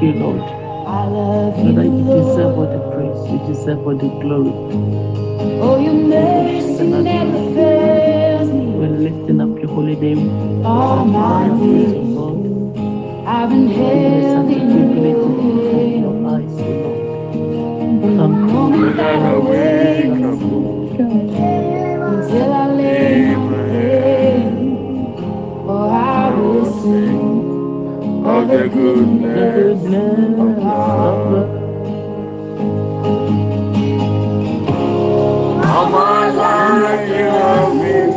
thank you, Lord. I love Father, you deserve all the praise, you deserve all the glory. Oh, your mercy never fails me. We're lifting up your holy name. All my Praise days, of I've been held in your hand. Your eyes, Lord. Come, Moment that I wake come. until I lay of the goodness of God. All my life you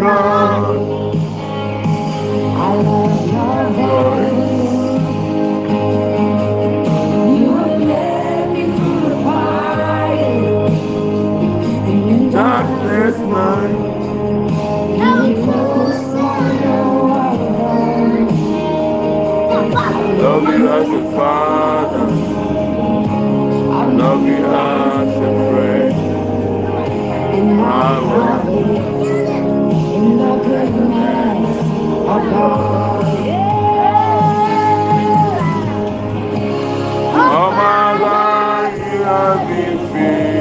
God. I love your voice. You led me through the fire. Darkness night, You focus on love you as a father, love you as a friend. And I will God. All my life you have been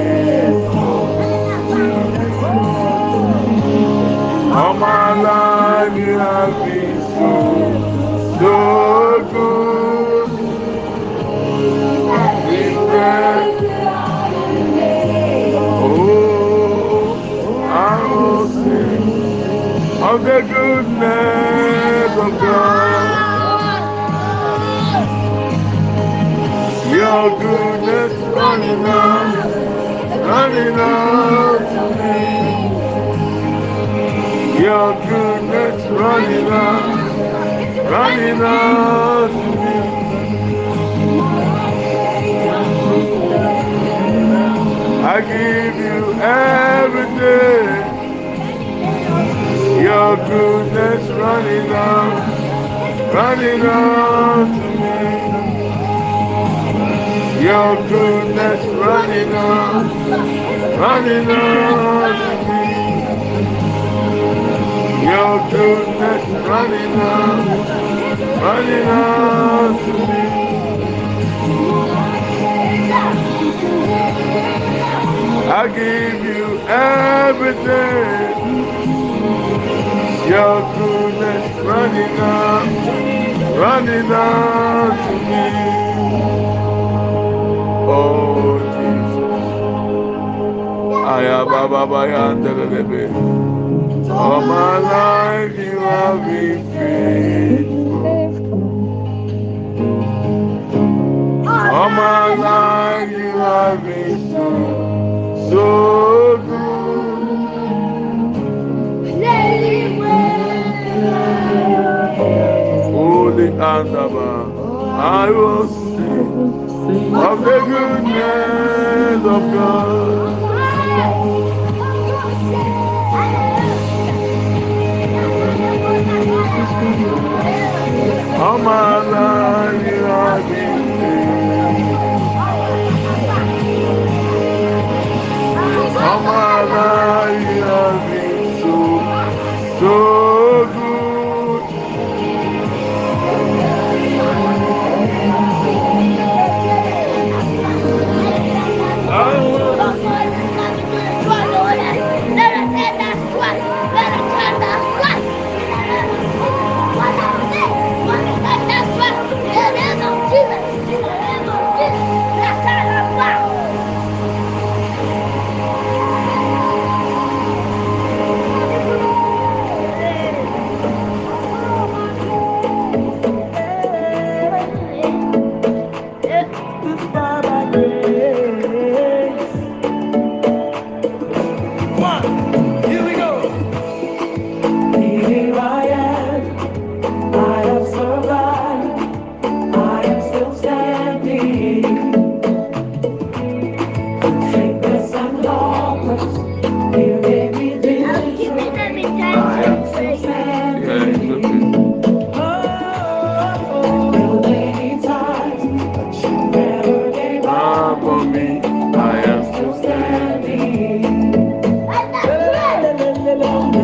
Goodness running out, running out to me. Your goodness running out, running out to me. I give you everything. Your goodness running out, running out. Your goodness running out, running to me. Your goodness running out, running out to me. I give you everything. Your goodness running out, running out to me. Oh Jesus. Aya baba bayandelebe. All my life you have been faithful. All my life you have been so, so good. Holy Andaba, I will Ömür ne dakika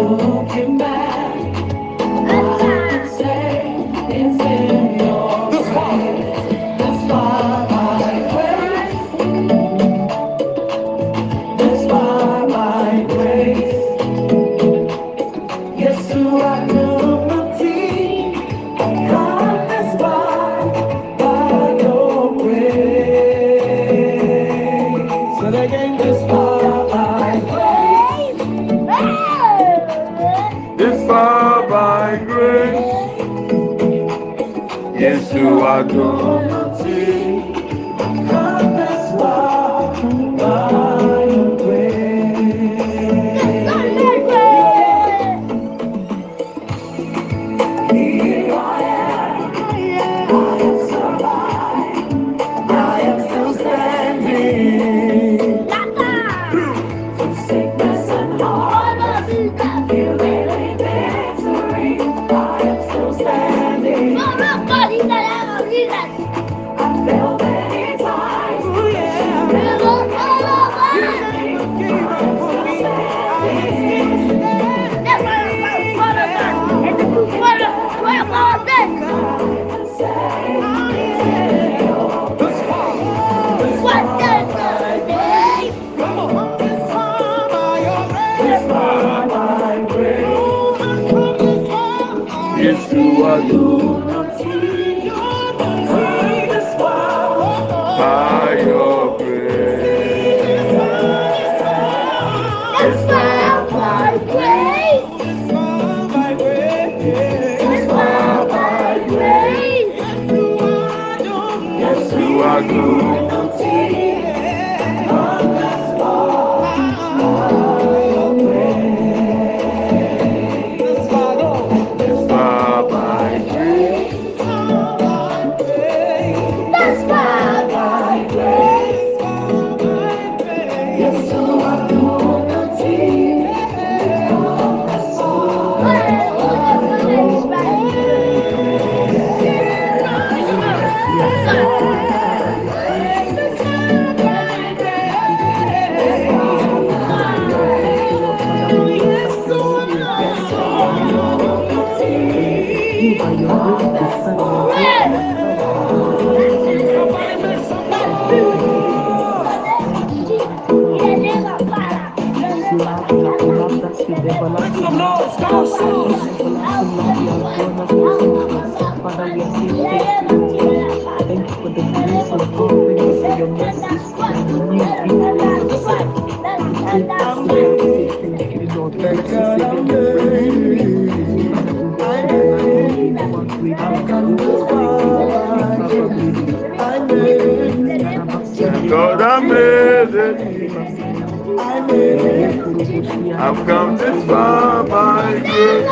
좋게 말 Yesu I've come this far by grace.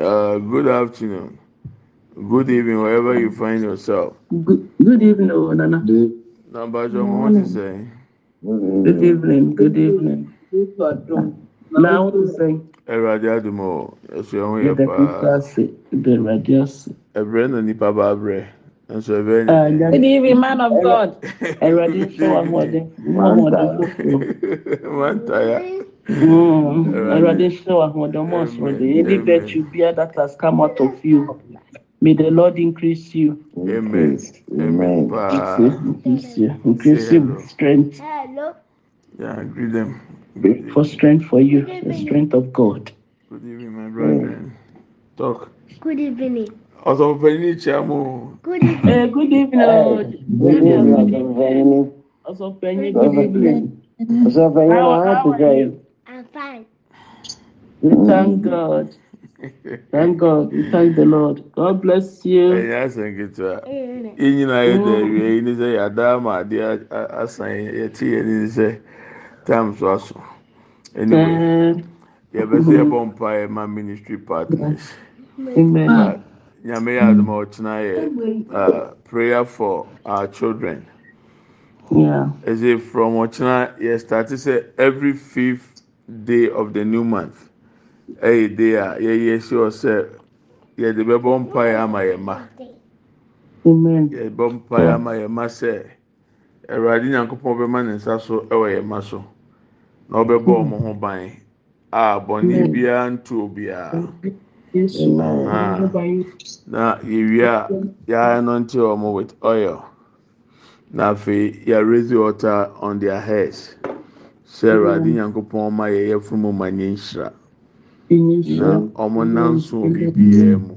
Uh, good afternoon. Good evening, wherever you find yourself. Good, good evening, oh, Nana. Number one, what to say? Good evening. Good evening. Now, what to say? Ẹ̀rọ̀dì àdùmọ̀ ẹ̀sùn ẹ̀hún yẹ Yɛda paa. Kristo ase, yɛda Awurade ase. Ẹ̀brẹ̀ nà nípa bá brẹ̀. Ẹ̀sùn ẹ̀bẹ̀ ni. Good evening, man of God. Awurade nhyɛ wo ahoɔden, mma ahoɔden foforɔ. Mantaya. Mm, Awurade nhyɛ wo ahoɔden, mma ɔsoro de. Any Amen. virtue bia that has come out of you, may the Lord increase you. Amen. Amen. Increase you, increase you with strength, Yeah, greet them. for strength for you, the strength of God. Good evening, my brethren. Talk. Good evening. ọsọfọpanyin kyia mu. good evening eh, good evening eh, ọsọfọpanyin good evening. ọsọfọpanyin how how are you. i'm fine. we thank god thank god we thank the lord god bless you. ẹ̀yin asan ketewa yín nyinaa yóò dẹ̀ ẹ̀wì ẹ̀yin ní sẹ́ yà dá àmà àdé asan yẹ ti yẹ ní sẹ́ time so aso anyway yẹ bẹ sẹ yẹ bọ mpa ẹ ma ministry partners. Amen. Amen. Nyame yẹ adum a ọ̀kyina yẹ uh, prayer for our children. Yeah. As if from ọ̀kyina yẹ start sẹ́ every fifth day of the new month. Ẹyẹ day a yẹ yẹ sure sẹ́ yẹ de bẹ bọ̀ mpa yẹ ama yẹ ma. Amen. yɛbɔ mpaeɛ ama yɛn mma sɛ awurade nyankopɔn bɛma ne nsa so yɛn mma so na ɔbɛbɔ ɔmo ho ban a bɔnne biara ntu obiara na yɛwie a yɛanointi ɔmo with oil. Na afei yɛaraise water on their heads. Sɛ awurade nyankopɔn ɔma yɛyɛforomu ma nyɛ nhyira. Na ɔmo nam so wɔ biribiaa mu.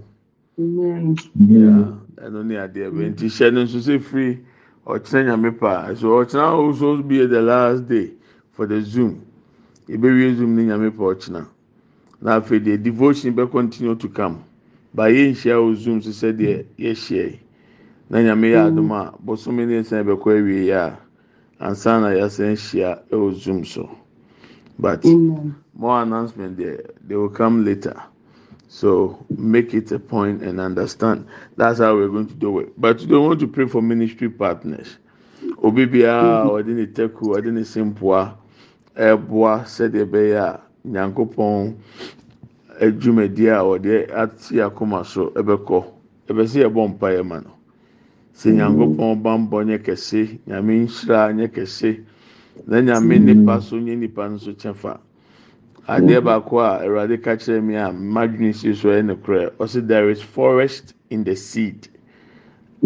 Ɛno ne adeɛ bɛ nti hyɛ no nso sɛ firi ɔkyena nyame paa so ɔkyena also be the last day for the zoom. Yɛbɛwie zoom ne nyame pa ɔkyena. Na afei deɛ devotion bɛ continue to come ba yɛ nhyia wɔ zoom so sɛ deɛ yɛhyia yi na nyame yɛ adum a bosome ne nsa bɛkɔ awie yɛ a ansa na yɛasɛn hyia ɛwɔ zoom so but more announcement there they will come later. So make it a point and understand. That's how we're going to do it. But you don't want to pray for ministry partners. Obi biara ɔde ne teku ɔde ne simpoa ɛboa sɛdeɛ ɛbɛyɛ a nyankopɔn adwumadi a ɔde ati akoma so ɛbɛkɔ. Ɛbɛsi ɛbɔ mpa yɛ ma no. Sɛ mm-hmm. nyankopɔn bambɔ nyɛ kɛse nyame nhyira nyɛ kɛse na nyame mm-hmm. nipa so nye nipa nso kyɛ fa. adeɛ mm-hmm. baako a awurade ka kyerɛ mi a madwene si so ɛyɛ no korɛ ɔsi there is forest in the seed.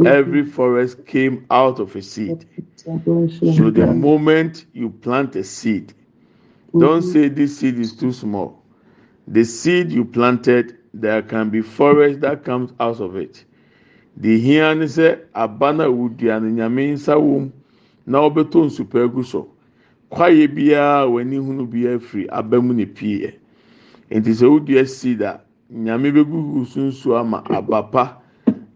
Every forest came out of a seed. So the moment you plant a seed don't say this seed is too small. The seed you planted there can be forest that comes out of it. The hia ni sɛ aba na wudua no nyame nsa wɔm na ɔbɛtɔ nsupa egu so. kwaeɛ biara w'ani hunu biara firi aba mu na pie nti sɛ wodua seed a nyame bɛgugu sunsu ama aba pa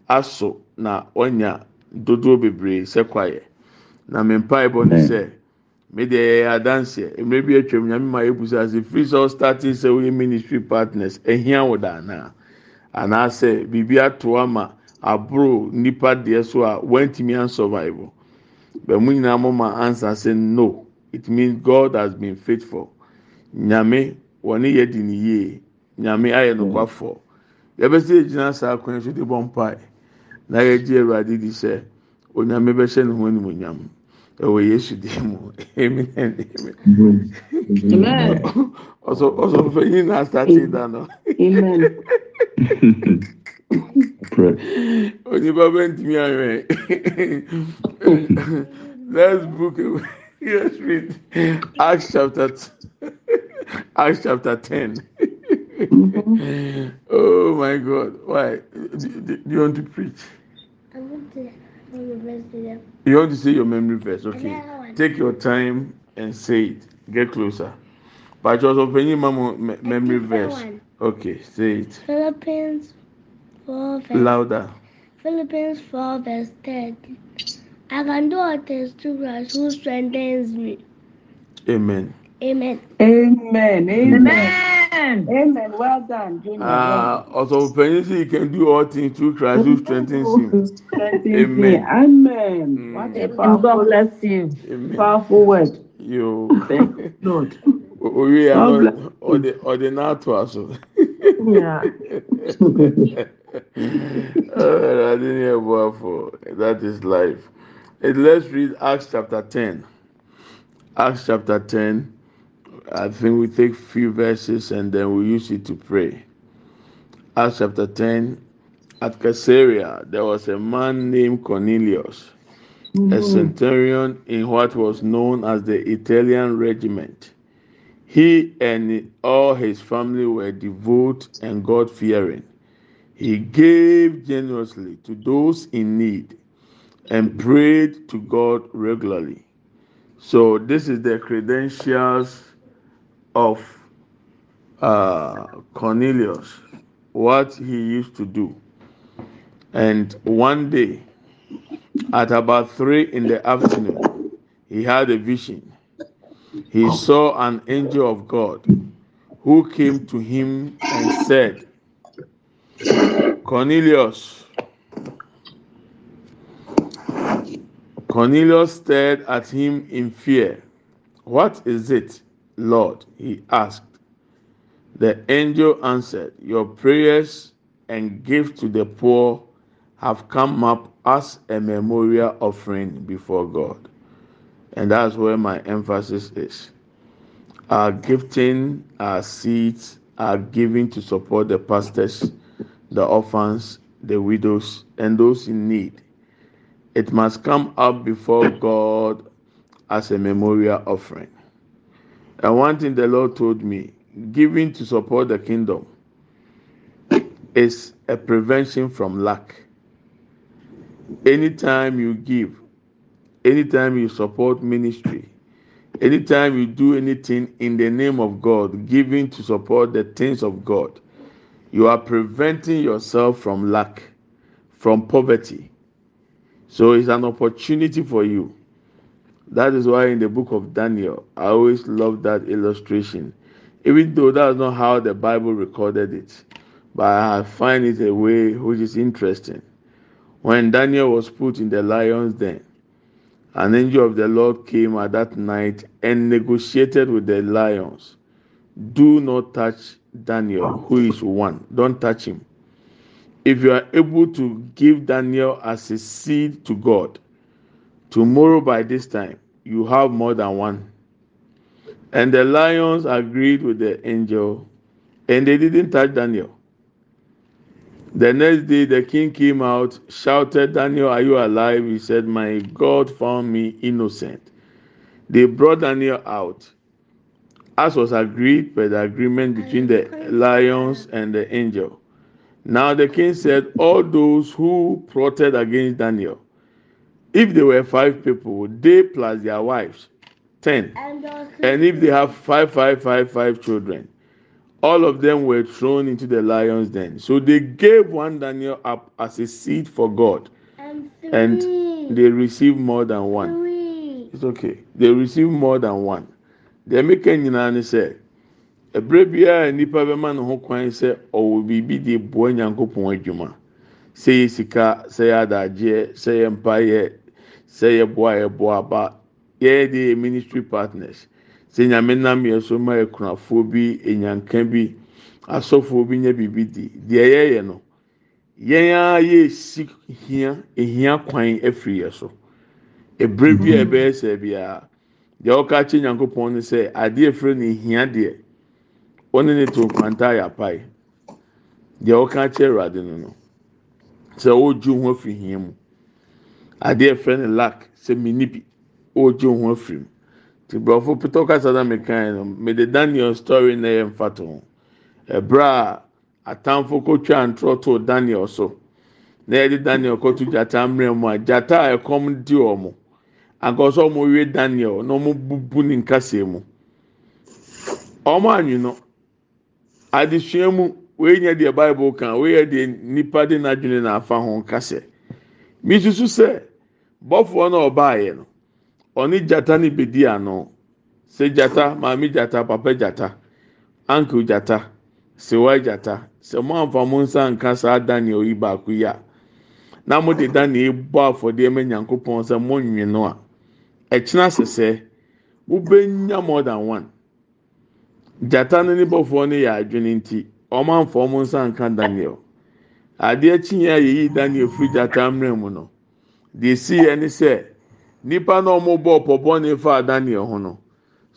aso na ɔnya dodoɔ bebree sɛ kwaeɛ na mmepa ɛbɔ ne sɛ me deɛ yɛyɛ adanseɛ mmerɛ bi atwam nyame ma ebusa ase free sɛ ɔstarting sɛ wɔyɛ ministry partners. Ehia wɔ daana anaasɛ biribi ato ama aboro nipa deɛ so a wɔntumi ansurvive bɛn mu nyinaa mo ma ansa sɛ no. it means God has been faithful. Nyame wɔne yɛ di ne yie nyame ayɛ no kwafo yɛbɛsɛ egyina saa kwan so de bɔ mpae na yɛgye awurade di sɛ onyame bɛhyɛ ne ho animonyam ɛwɔ yesu di mu amen amen ɔsɔ ɔsɔ fɛyin na asate da no onipa bɛ ntumi ahwɛ let's book away. Yes, read Acts chapter Acts chapter 10. Mm-hmm. oh my God. Why? Do, do, do, you want to preach? I want to You want to say your memory verse? Okay. Take your time and say it. Get closer. But also when mama memory verse. Okay, say it. Philippians 4 verse Louder. Philippians 4 verse 10. I can do all things through Christ who strengthens me. Amen. Amen. Amen. Amen. Amen. Well done. Ah, also, penny you can do all things through Christ who strengthens you. Amen. Amen. Mm. What a powerful, God bless you. Amen. Powerful word. You. Thank you, Lord. We are or the or the not also. Yeah. uh, I didn't hear for that is life. Let's read Acts chapter 10. Acts chapter 10. I think we take few verses and then we use it to pray. Acts chapter 10. At Caesarea, there was a man named Cornelius, mm-hmm. a centurion in what was known as the Italian regiment. He and all his family were devout and God fearing. He gave generously to those in need and prayed to God regularly. So this is the credentials of uh, Cornelius, what he used to do. And one day, at about three in the afternoon, he had a vision. He saw an angel of God who came to him and said, Cornelius, Cornelius stared at him in fear. What is it, Lord? he asked. The angel answered, Your prayers and gift to the poor have come up as a memorial offering before God. And that's where my emphasis is. our gifting, our seeds are given to support the pastors, the orphans, the widows, and those in need. It must come up before God as a memorial offering. And one thing the Lord told me giving to support the kingdom is a prevention from lack. Anytime you give, anytime you support ministry, anytime you do anything in the name of God, giving to support the things of God, you are preventing yourself from lack, from poverty. So it's an opportunity for you. That is why in the book of Daniel, I always love that illustration. Even though that's not how the Bible recorded it, but I find it a way which is interesting. When Daniel was put in the lion's den, an angel of the Lord came at that night and negotiated with the lions. Do not touch Daniel, who is one. Don't touch him. If you are able to give Daniel as a seed to God, tomorrow by this time, you have more than one. And the lions agreed with the angel and they didn't touch Daniel. The next day, the king came out, shouted, Daniel, are you alive? He said, My God found me innocent. They brought Daniel out, as was agreed by the agreement between the lions and the angel. Now the king said, All those who plotted against Daniel, if they were five people, they plus their wives, ten. And if they have five, five, five, five children, all of them were thrown into the lion's den. So they gave one Daniel up as a seed for God, and they received more than one. It's okay. They received more than one. The American nyinaa ni sɛ, ebere biara nipa bɛma ne ho kwan sɛ ɔwɔ biribi de boa nyankopɔn adwuma. Sɛ yɛ sika, sɛ yɛ adagyeɛ, sɛ yɛ mpaeɛ, sɛ yɛ boa yɛ boa aba, yɛyɛ de yɛ ministry partners. sɛ nyame nam yɛ so ma akunafoɔ bi enyanka bi asɔfoɔ bi nyɛ biribi di deɛ yɛyɛ no. Yɛn ara yɛsi hia ehia kwan afiri yɛ so. Ebere bi a ɛbɛyɛ sɛ biara deɛ ɔka kye nyankopɔn no sɛ adeɛ efiri no ehia deɛ ɔne ne to nkwanta ayɛ apae deɛ ɔka kye awurade no no sɛ ɔregye ho afiri hia mu adeɛ efiri no lack sɛ mini bi ɔregye ho afiri mu. ti borɔfo pitɔ kasa na mekan no mede daniel story na yɛ mfa to ho. Ɛbrɛ a atamfo kotwa ntorɔ to daniel so. Na yɛde daniel kɔto gyata mmerɛ mu a gyata a ɛkɔm di wɔn ankɔsɔ wɔn wie daniel na wɔn bubu ne nkasa mu. Wɔn anwi no adesua mu wei nyɛ deɛ bible kan wei yɛ deɛ nipa de n'adwene na afa ho kasa mi susu sɛ bɔfoɔ na ɔbaayɛ no. ɔne gyata ne bedi ano. Sɛ gyata maame gyata papa gyata uncle gyata sewa gyata sɛ mo anfa mo nsa nka saa daniel yi baako yi a na mo de daniel bɔ afɔdeɛ ma nyankopɔn sɛ mo nwi no a ɛkyina sɛsɛ wobɛnya more than one. Gyata no ne bɔfoɔ no yɛ adwene nti ɔmo anfa ɔmo nsa nka daniel adeɛ kyi a yɛyi daniel firi gyata mmerɛ mu no. Deɛ esi yɛ ne sɛ. nipa na ɔmo bɔ ɔpɔbɔ ne fa daniel ho no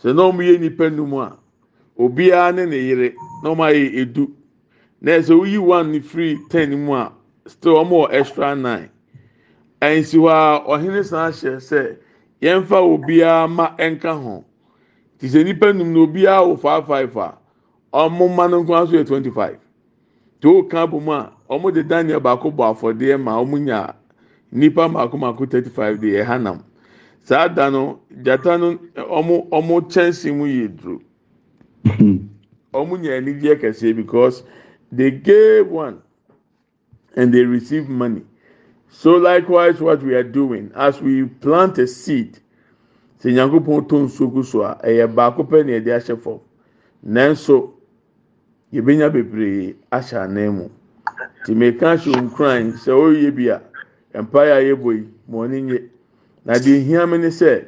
sɛ na ɔmo yɛ nipa num a obiara ne ne yere na ɔmo ayɛ edu. Na ɛsɛ oyi one ne firi ten mu a still ɔmo wɔ extra nine. Ɛnsi hɔ a ɔhene san hyɛ sɛ yɛnfa obiara ma ɛnka ho. Te sɛ nipa num na obiara wɔ five five a ɔmo ma no nko aso yɛ twenty five. Te o kan bɔ mu a ɔmo de daniel baako bɔ afɔdeɛ ma ɔmo nya nipa mako mako thirty five de ɛha nam. saa da no gyata no ɔmo ɔmo kyɛnse mu yɛ duro. Ɔmo nya anigye kɛseɛ because they gave one and they received money. So likewise what we are doing as we plant a seed sɛ nyankopɔn to nsuo gu so a ɛyɛ baako pɛ na yɛde ahyɛ fam. Nanso yɛbɛnya bebree ahyɛ anan mu. Tìmɛka hyɛ nkran sɛ ɔyɛ bi a mpaeɛ a yɛbɔ yi ma ɔne nye. na deɛ ehia mi ne sɛ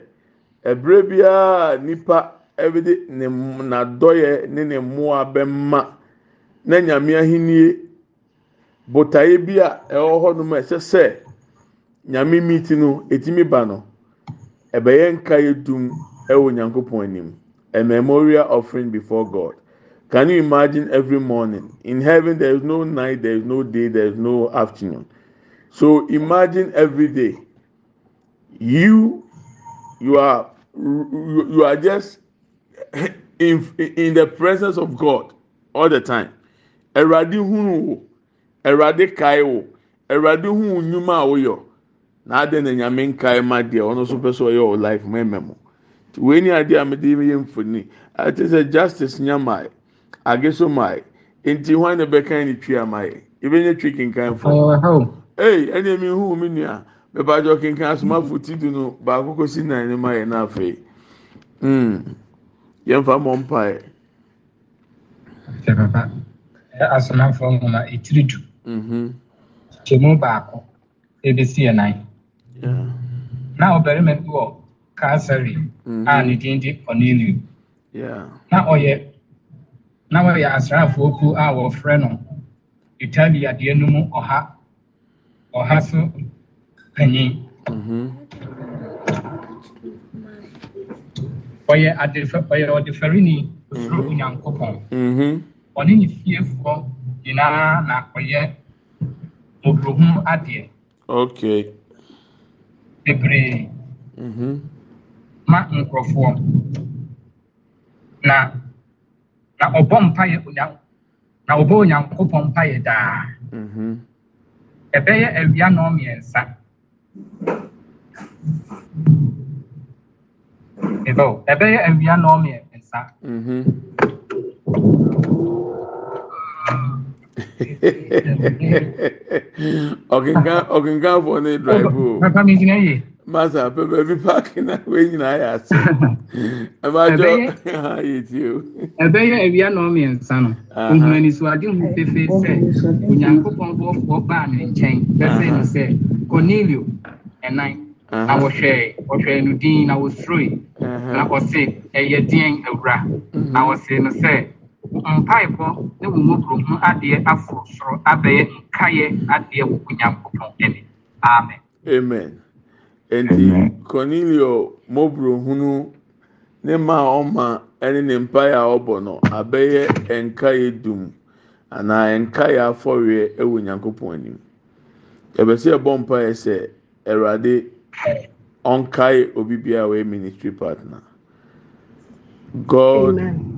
ɛbrɛ biara nipa ɛbɛde ne n'adɔyɛ ne ne mmoa bɛma na nyame ahinie botaeɛ bi a ɛwɔ hɔnom a ɛsɛ sɛ nyame miiti no etimi ba no ɛbɛyɛ nkaeɛ dum ɛwɔ nyankopɔn anim a memorial offering before God. Can you imagine every morning? In heaven, there is no night, there is no day, there is no afternoon. So imagine every day. You, you are, you are just in in the presence of God all the time. Ẹ̀rọ̀adé hunu wo, ẹ̀rọ̀adé kae wo, ẹ̀rọ̀adé hunu nnwuma a woyọ. Na adé na nyame nkae ma deɛ ɔno nso pɛ sɛ ɔyɛ wɔ life mɛmɛ mo. Wei ni adeɛ a mede yɛ mfoni. Ate sɛ justice nyamae. ageso mae nti hwan na bɛka ne twi ama yɛ ebɛnya twi kenkan fo ee ɛna mi hu mi nua bɛbàjɔ kenkan asomafo ti du no baako kò si nan ne ma yɛ n'afɛ hmm. Yɛn fa mɔ mpa yɛ. Fɛ papa asomafo nwoma etiri du. Kyɛmu baako ebesi yɛ nan na ɔbarima bi wɔ kaasari a ne din di Cornelius na ɔyɛ. na wɔyɛ asraafoɔ kuo a wɔfrɛ no. Italia deɛ no mu ɔha ɔha so panyin ɔyɛ adefɛ ɔyɛ ɔdefɛrini osoro onyankopɔn ɔne ne fiefoɔ nyinaa na ɔyɛ mmɔborɔhum adeɛ okay. Bebree ma nkurɔfoɔ na na ɔbɔ mpaeɛ na ɔbɔ onyankopɔn mpaeɛ daa ɛbɛyɛ awia nɔɔ mmiɛnsa. Ɛbɛyɛ awia nɔɔ mmiɛnsa ọkịnka afọ na-edraịbụ o masa pepe bi paaki na wee nyinaa yà ase ebe ajọ ha yẹ o. ebe yẹ ewia nọ mmiɛnsa no nhumanisu hu fefe sɛ onyankopɔn bɔfoɔ baa ne nkyɛn bɛsɛ no sɛ cornelio ɛnan na wɔhwɛɛ wɔhwɛɛ no din na wɔsuroe na wɔse ɛyɛ din awura na wɔse no sɛ. Mpaebɔ ne wɔn mmɔborɔ ho adeɛ aforo soro abɛyɛ nkaeɛ adeɛ wɔ onyankopɔn anim amen. amen. nti cornelio mobrohunu ne ma ɔma ɛne ne mpaeɛ a ɔbɔ no abɛyɛ nkaeɛ dum anaa nkaeɛ afɔreɛ ɛwɔ nyankopɔn anim yɛbɛsɛ ɛbɔ mpaeɛ sɛ ɛwurade ɔnkae obi biara a ɔyɛ ministry partner god Amen.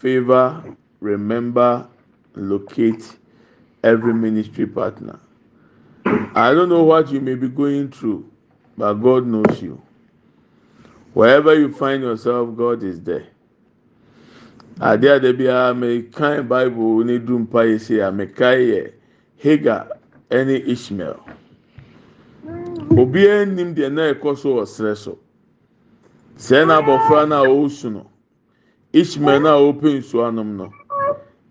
Favor remember locate every ministry partner i don't know what you may be going through but God knows you. Wherever you find yourself, God is there. Ade ade bi a mekan Bible ne du mpa yi si a mekan yɛ Hagar ɛne Ishmael. Obiara nim deɛ na ɛkɔ so so. Ishmael na ɔrepɛ nsuo anom no,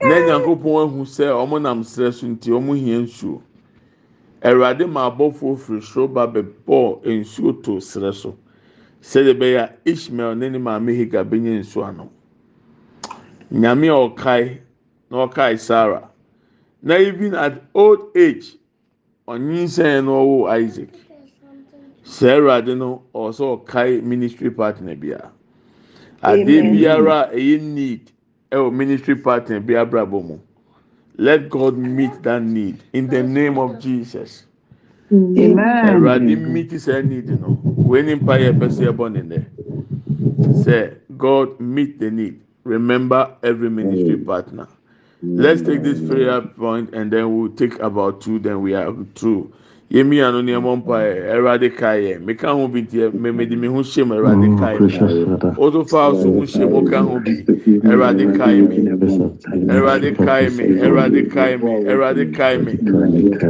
na Nyankopɔn ahu sɛ wɔn nam srɛ so nti wɔn hia nsuo. awurade ma abɔfoɔ firi soro ba bɛbɔ nsuo to serɛ so. Sɛdeɛ bɛyɛ a ishmael ne ne maame higa bɛnya nsuo ano. Nyame a ɔkae na ɔkae sarah. Na even at old age ɔnyinsɛn na ɔwɔ isaac. Sɛ awurade no ɔsɛ ɔkae ministry partner bia. Adeɛ biara a ɛyɛ need ɛwɔ ministry partner bi abrabɔ mu. Let God meet that need in the name of Jesus. Amen. Ẹ̀rọ̀adé meet sẹ́ need no. Wẹ́n ní mpa pẹ́sẹ́ ẹ bọ́ ní dẹ̀. Say God meet the need. Remember every ministry partner. Let's take this prayer point and then we'll take about two. Then we are through. Yemi ano ni ẹmọ mpa yẹ ẹwurade ka yẹ meka ho bi tiẹ mẹmẹdi mi ho hyẹ mu ẹwurade ka yẹ mu oto fa so ho hyẹ mu ka ho bi ẹwurade ka yẹ mi ẹwurade ka yẹ mi ẹwurade ka yẹ mi ẹwurade ka yẹ mi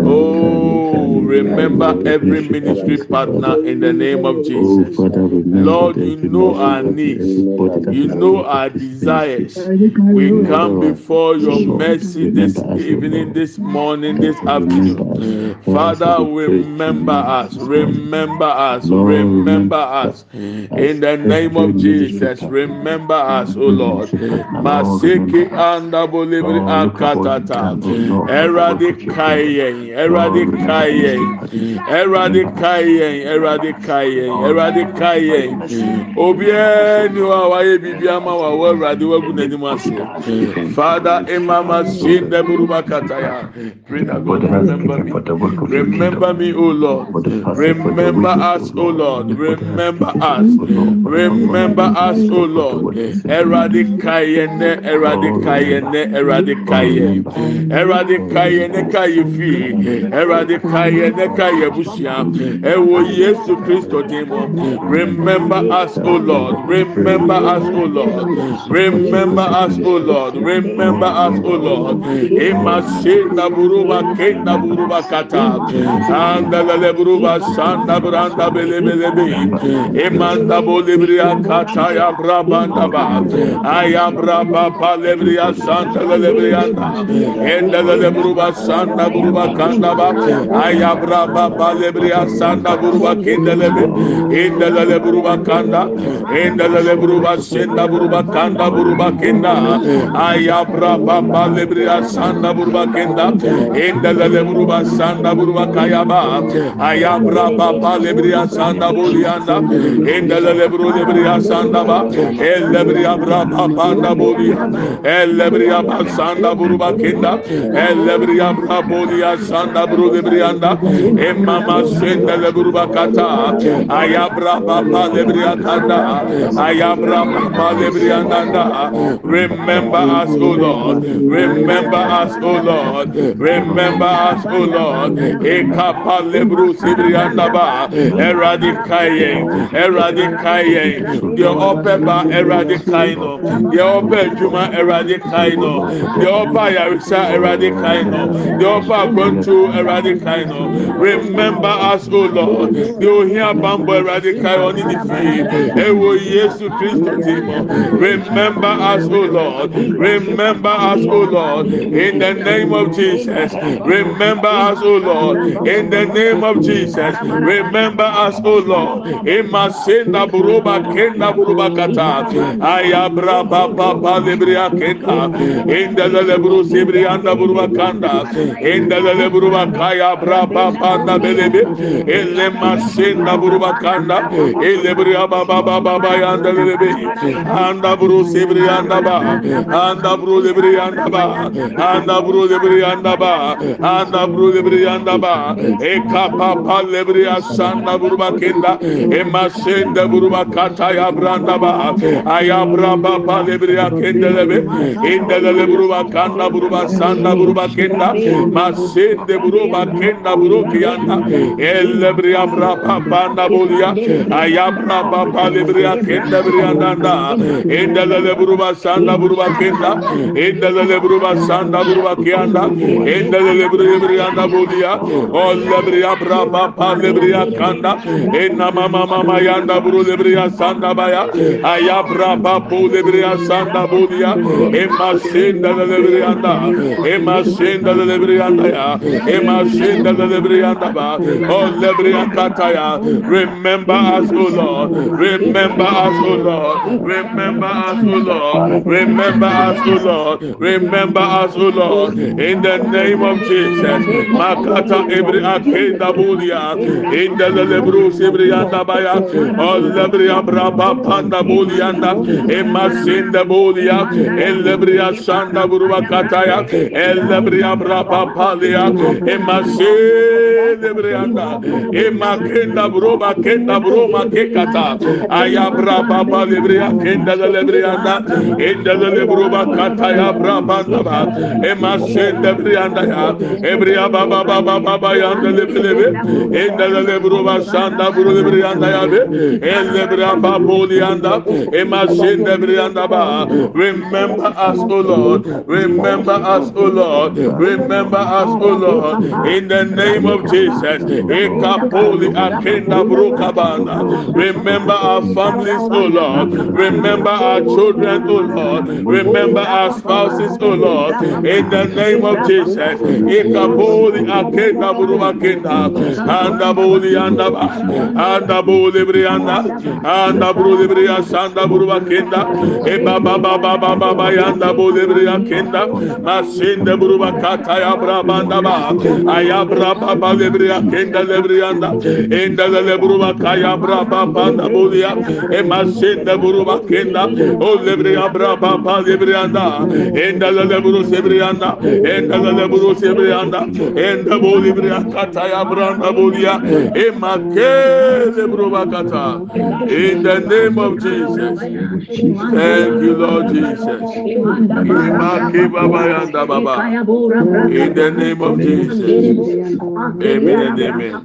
oh remember every ministry partner in the name of Jesus. Lord you know our needs. You know our desires. We come before your mercy this evening this morning this afternoon. Father remember us, remember us, remember us. In the name of Jesus, remember us, O Lord. Masiki anda bolibri akatata. Eradikayen, eradikayen, eradikayen, eradikayen, eradikayen. Obieni wa waye bibi ama wa wa radi wa guneni masi. Father, imama sin deburubakataya. Pray that God remember me. Remember me, O Lord. Remember us, O Lord. Remember us. Remember us, O Lord. Eradicayene, eradicayene, eradicayene. Eradicayene kayefi. Eradicayene kayebushia. Ewo Yesu Christo demo. Remember us, O Lord. Remember us, O Lord. Remember us, O Lord. Remember us, O Lord. Emasenda buruba kenda buruba kata. sanda la lebruba sanda branda bele bele be. Emanda bolebria kata ya brabanda ba. Aya braba pa lebria sanda la lebria enda la lebruba sanda buruba kanda ba. Aya braba pa lebria sanda buruba kenda lebe enda la lebruba kanda. Enda la lebruba senda buruba kanda buruba kenda. Aya braba pa lebria sanda buruba kenda. Enda la lebruba sanda buruba kaya kayaba. Aya braba palebria sanda bulianda. Endalele buruba lebria sanda ba. Elebria braba panda bulia. Elebria basanda buruba kenda. Elebria brabolia sanda buruba lebrianda. Emama senda leburuba kata. Aya braba palebria kanda. Aya braba palebria nanda. Remember us, O Lord. Remember us, O Lord. Remember us, O Lord. Ekapa lebru sibrianda ba. Eradikaye. Eradikaye. The upper ba eradikaino. The upper juma eradikaino. The upper yarisa eradikaino. The upper kontu eradikaino. Remember us, O Lord. The ohia bambo eradikaino ni fi. Ewo Yesu Christo timo. Remember us, O Lord. Remember us, O Lord. In the name of Jesus. Remember us, O Lord. In the name of Jesus. Remember us, O Lord. Imasenda buruba kenda buruba kata. Ayabra baba. In the lebru sibrianda buruba kanda. In the lebruba kaya braba panda belebe. Ele masenda buruba kanda. Ele bria baba baba yanda lebe. Anda buru sibrianda ba. Anda buru librianda ba. Anda buru librianda ba. Anda buru librianda ba. e kapapa lebriya sanda burma kenda. E masende burma kata yabranda ba. Aya ayabra baba lebriya kenda lebe inde lebe burma kanda burma sanda burma kenda. Masende burma kenda burma kiyanda elle briya brapa banda bolya ayabra baba lebriya kenda briya danda inde lebe burma sanda burma kenda. İnde lebe burma sanda burma kiyanda inde lebe burma kiyanda bolya o lebria braba pa lebria kanda. Inna mama mama yanda buru lebria sanda baya. Ayabra babu lebria sanda bulia. Emma senda lebrianda. Emma senda lebrianda ya. Emma senda lebrianda ba. O lebria kataya. Remember us, O Lord. Remember us, O Lord. Remember us, O Lord. Remember us, O Lord. Remember us, O Lord. In the name of Jesus. Makata sebri akenda bulia inda lebru sebri anda baya o lebri abra panda bulia anda emasinda bulia el lebri buruba kataya el lebri abra papalia emasinda lebri anda emakenda buruba kenda buruma kekata ayabra papa lebri akenda lebri anda inda lebruba kataya abra panda ba emasinda lebri ya ebri ababa baba baba ya. Yanda leblebe. Enda lebruba sanda buru lebrianda ya be. El lebria baba lianda. Emma senda brianda ba. Remember us, O Lord. Remember us, O Lord. Remember us, O Lord. In the name of Jesus. Ekapoli akenda brukabanda. Remember our families, O Lord. Remember our children, O Lord. Remember our spouses, O Lord. In the name of Jesus. Ekapoli akenda buruba kenda anda boli anda ba anda boli brianda anda boli bria sanda buruba kenda e baba baba baba ba yanda boli bria kenda masinde buruba kata ya brabanda ba ayabra baba lebria kenda lebrianda enda le buruba kaya braba banda bolia e masinde buruba kenda o lebria braba baba lebrianda enda le buru sebrianda enda le buru sebrianda enda boli bria kata ya branda bolia e makele buruba kata. In the name of Jesus. Thank you Lord Jesus. Imake baba yanda baba. In the name of Jesus. Amen and amen.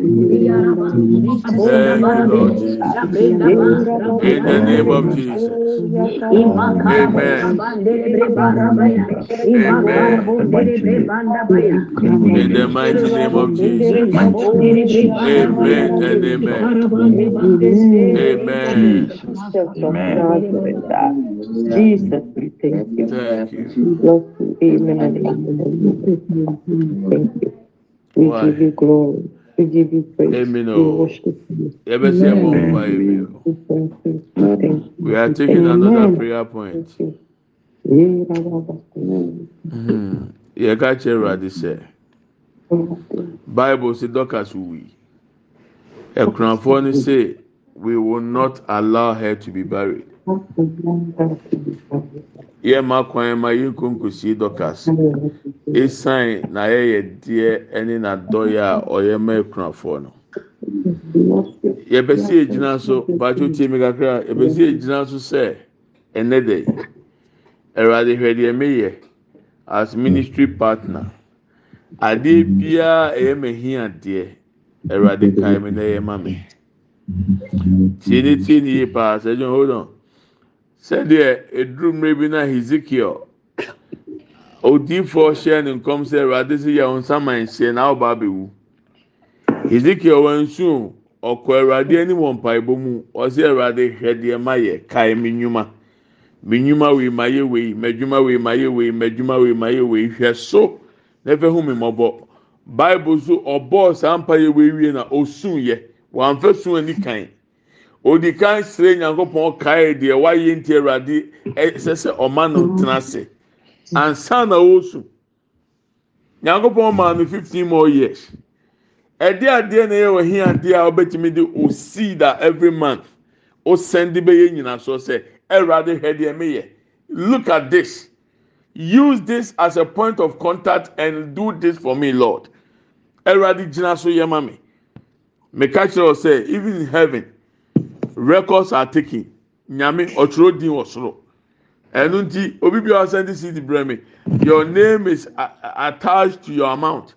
Thank you Lord Jesus. In the name of Jesus. Amen. Amen. In the mighty name of Jesus Amen and amen. Amen. Jesus, we thank you. Thank you. Bless you. Amen and amen. Thank you. We Why? give you glory. We give you praise. Amen. We oh. worship you. Amen. Amen. We are taking amen. another prayer point. Thank you. yɛka kyerɛ awurade sɛ bible say dorcas wi ɛkunafoɔ no say we will not allow her to be buried. Yɛ ma kwan ma yɛ nkonkosie dorcas esan na yɛyɛ deɛ ɛne n'adɔyɛ a ɔyɛ ma ɛkunafoɔ no. Yɛbɛsi egyina so bàtò tie mi kakra yɛbɛsi egyina so sɛ ɛnɛ dɛ ɛwurade hwɛ deɛ as ministry partner. Adeɛ biara ɛyɛ mɛ hi adeɛ ɛwurade kan mi na ɛyɛ ma mi tie ne tie ne yie paa sɛ ɛdun hold on. Sɛdeɛ eduru mmerɛ bi na hezekiel odiifoɔ hyɛ ne nkɔm sɛ ɛwurade si yɛ ɔnsa man hyɛ na abɛwu. Hezekiel wansu ɔkɔ awurade anim wɔ mpaebɔ mu. Ɔsɛ awurade hwɛ deɛ ma yɛ kae mi nnwuma. Mi nnwuma wei ma yɛ wei mɛdwuma wei ma yɛ wei mɛdwuma wei ma yɛ wei. Hwɛ so. Na fɛ hu mi mɔbɔ bible so ɔbɔɔ saa mpa yɛ wei wie na osun yɛ wɔnfɛ sun ani kan. Odi kan sere nyankopɔn kae deɛ wayɛ nti awurade ɛsɛ sɛ ɔma no tena ase. Ansa na ɔresu nyankopɔn maa no fifteen more years. Ɛde adeɛ na yɛ wɔ adeɛ a ɔbɛtumi de o seed every month o send bɛyɛ nyina so sɛ ɛwurade hwɛ deɛ mi yɛ look at this. Use this as a point of contact and do this for me lord. Ɛwurade gyina so yɛ ma mi meka kyerɛ ɔ sɛ even in heaven records are taken. Nyame ɔtwerɛ din wɔ soro ɛnu nti obi bi a ɔsɛn de seed brɛ mi your name is attached to your amount.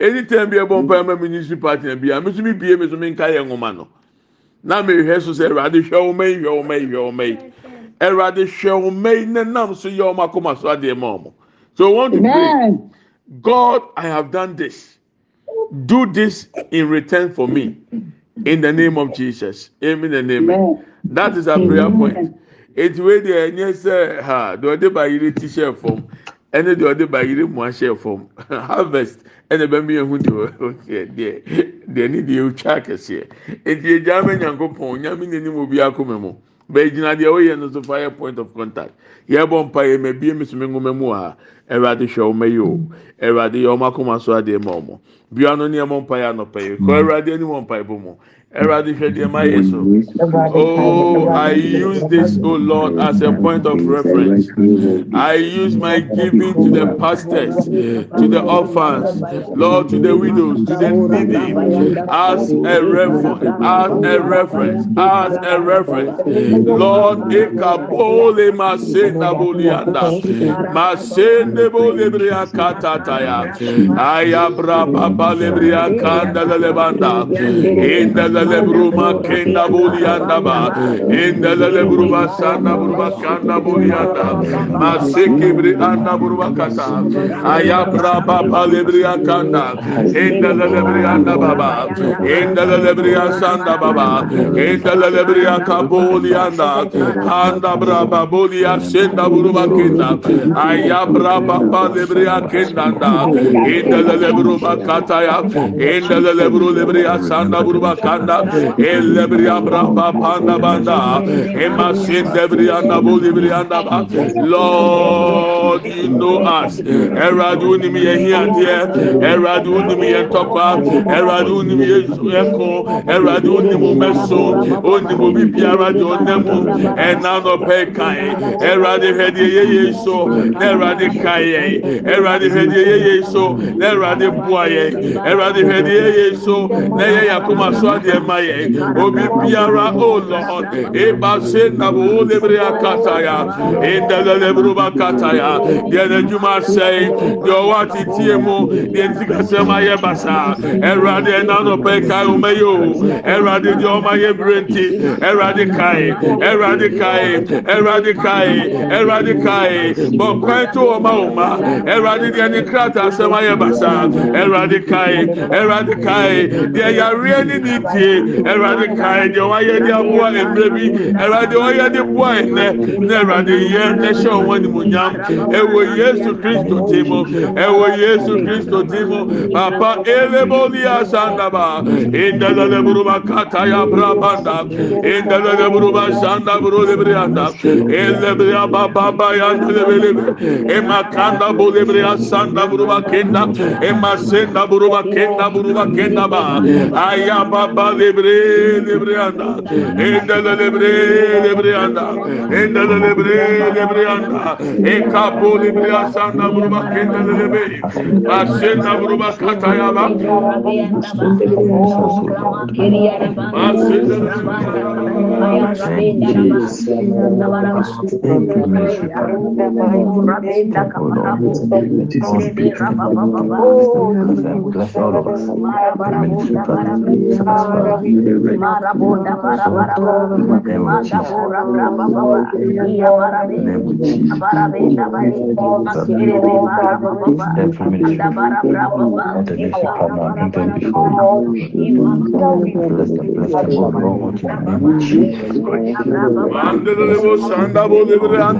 Anytime bi ɛbɔ mpa ɛma ministry partner bi a mi mi bie mi nso mi nka yɛ nwoma no. Na mi hwɛ so sɛ ɛwurade hwɛ wɔn yi wɔn yi hwɛ wɔn yi ɛwurade hwɛ yi na nam so yɛ wɔn akoma so adeɛ ma wɔn so we want to pray. God i have done this. Do this in return for me. In the name of jesus. Amen and amen. That is our prayer point. Eti wei deɛ ɛnyɛ sɛ ha deɛ ɔde ba yiri ti hyɛ fam ɛne deɛ ɔde ba yiri mu ahyɛ fam harvest. Ɛna bɛn mi ehu deɛ ɔyɛ deɛ deɛ ne deɛ otwa akɛseɛ eti egya mɛ nyanko pɔn nyame n'anim obi akoma mu bɛɛ bɛgyina deɛ woyɛ no so fa yɛ point of contact. Yɛbɔ mpa yɛ mabie me some nwoma mu wɔ ha. Ɛwurade hwɛ ɔmo yi o ɛwurade yɛ ɔmo akoma so adeɛ ma ɔmo bia no nneɛma mpa yɛ anɔpa yi kɔ ɛwurade anim mm. wɔ mpa yɛ bɔ mu ɛwurade hwɛ deɛ ma yɛ so. Mm. Oh, I use this, oh Lord, as a point of reference. I use my giving to the pastors, to the orphans, Lord, to the widows, to the needy, as a reference, as a reference, as a reference. Lord, ekabole masenda bulianda, masende bolebria katataya, ayabra baba lebria kanda lebanda, inda lebruma kenda bulianda ba, inda lebruma sanda burba kanda bulianda, maseke bri anda burba kata, ayabra baba lebria kanda, inda lebria anda baba, inda lebria sanda baba, inda lebria kabulianda, anda. Braba bulia senda burba kenda, ayabra baba lebria kendanda. İndele lebru bakataya. İndele lebru lebria sanda buruba kanda. Elebria braba panda banda. Emasin debria na bu lebria na ba. Lord you know us eradu ni mi yehi ade eradu ni mi yentokwa eradu ni mi yeko eradu ni mo meso. Oni mo bibiara de onemu enano pe kai. Erade hede yeye so. Erade kai erade hede yeye so erade bua ye erade hede yeye so na ye yakoma so ade ma ye obi biara oh lord eh, e ba se na bo oh, lebre akata ya enda lebru ba kata ya de na juma sei de o wati tie mu de ntika se ma ye basa eh, erade enano eh, pe kai oh, o meyo erade de o ma ye brenti erade kai erade kai erade kai erade kai bɔ kwan to a wɔn ma ɛwurade deɛ ne krataa asɛm ayɛ basa ɛwurade kae ɛwurade kae deɛ yareɛ ne ne tie ɛwurade kae deɛ wɔayɛ de aboa mmerɛ bi ɛwurade wɔyɛ de boa ɛnɛ na ɛwurade yɛ ɛhyɛ wɔn animonyam ɛwɔ yesu kristo ti mu ɛwɔ yesu kristo ti mu papa eleboli asandaba. Indalale buruba kataya brabanda. Indalale buruba sanda buru lebrianda elebria baba yanda lebelebe makanda bolebreya sanda buruba kenda. Emasenda buruba kenda buruba kenda ba. Aya baba lebre lebre anda. Endele lebre lebre anda. Endele lebre lebre anda. E kapo lebre buruba kenda lebre masenda buruba kataya ba. Thank you. Be. Lebre ya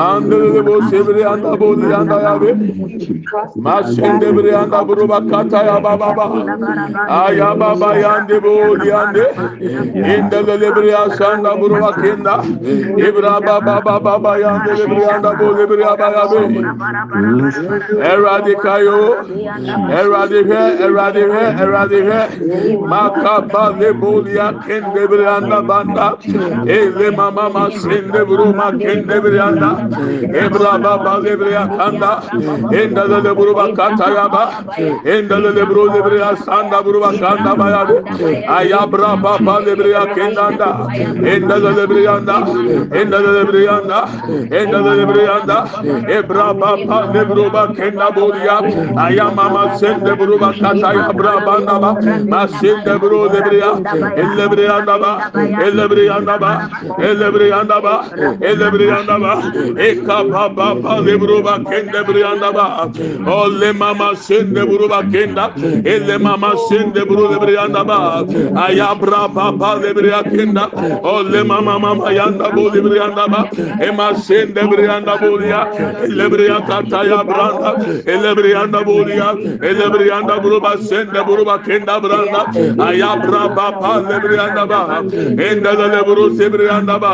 Mandele de bu sebri anda bu yanda ya be. Maşende bir yanda buru bakata ya baba baba. Aya baba yande bu yande. İndele de bir yanda buru bakenda. İbra baba baba baba yande de bir yanda bu bir yanda ya be. Eradika yo. Eradika eradika eradika. Makaba de bu yakende bir yanda banda. Ele mama masinde buru makende bir yanda. Ebraba bagebriya kanda endale de buruba kataya ba endale de buru debriya sanda buruba kanda baya ayabra ba bagebriya kendanda endale de briyanda endale de briyanda endale de briyanda ebraba ba buruba kenda buriya ayamama sende buruba kataya braba naba masinde buru debriya elle briyanda ba elle briyanda ba elle briyanda Eka ekapa papa lebruba kende brianda ba olle mama sende buruba kenda elle mama sende buru lebrianda ba ayabra papa lebria kenda olle mama mama yanda bu lebrianda ba ema sende brianda bulia lebria kata ya branda elebrianda bulia elebrianda buruba sende buruba kenda branda ayabra papa lebrianda ba endele lebru sebrianda ba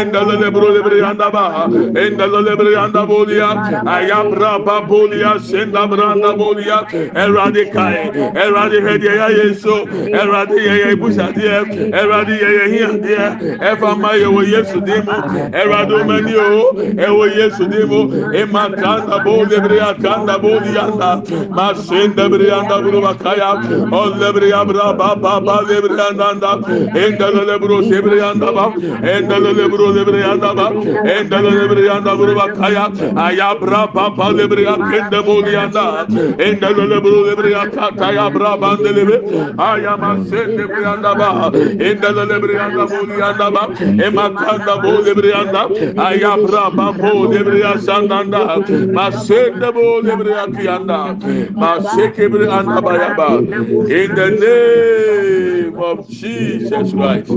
endele lebru lebrianda ba in the Lebrianda Bolia, I am Rapa Bolia, Senda Branda Bolia, Eradicae, Eradicae, so Eradicae Busadia, Eradicae here, Efamaya, Yesudimo, Eradomanio, Ewa Yesudimo, Ematanda Bolia, Briatanda Bolia, Masenda Brianda Brubacaya, O Lebriabra, Baba, Lebrianda, Endalebro, Lebrianda, Endalebro, Lebrianda, Endalebro, lebriyanda burubakaya ayabra papa lebriyanda buliyanda. Endelele buru lebriyanda ayabra bandelebi ayaman sen lebriyanda ba. Endelele lebriyanda buliyanda ba. Emakanda bu lebriyanda ayabra papa lebriyanda da masende bu lebriyanda maseke lebriyanda bayaba in the name of Jesus Christ.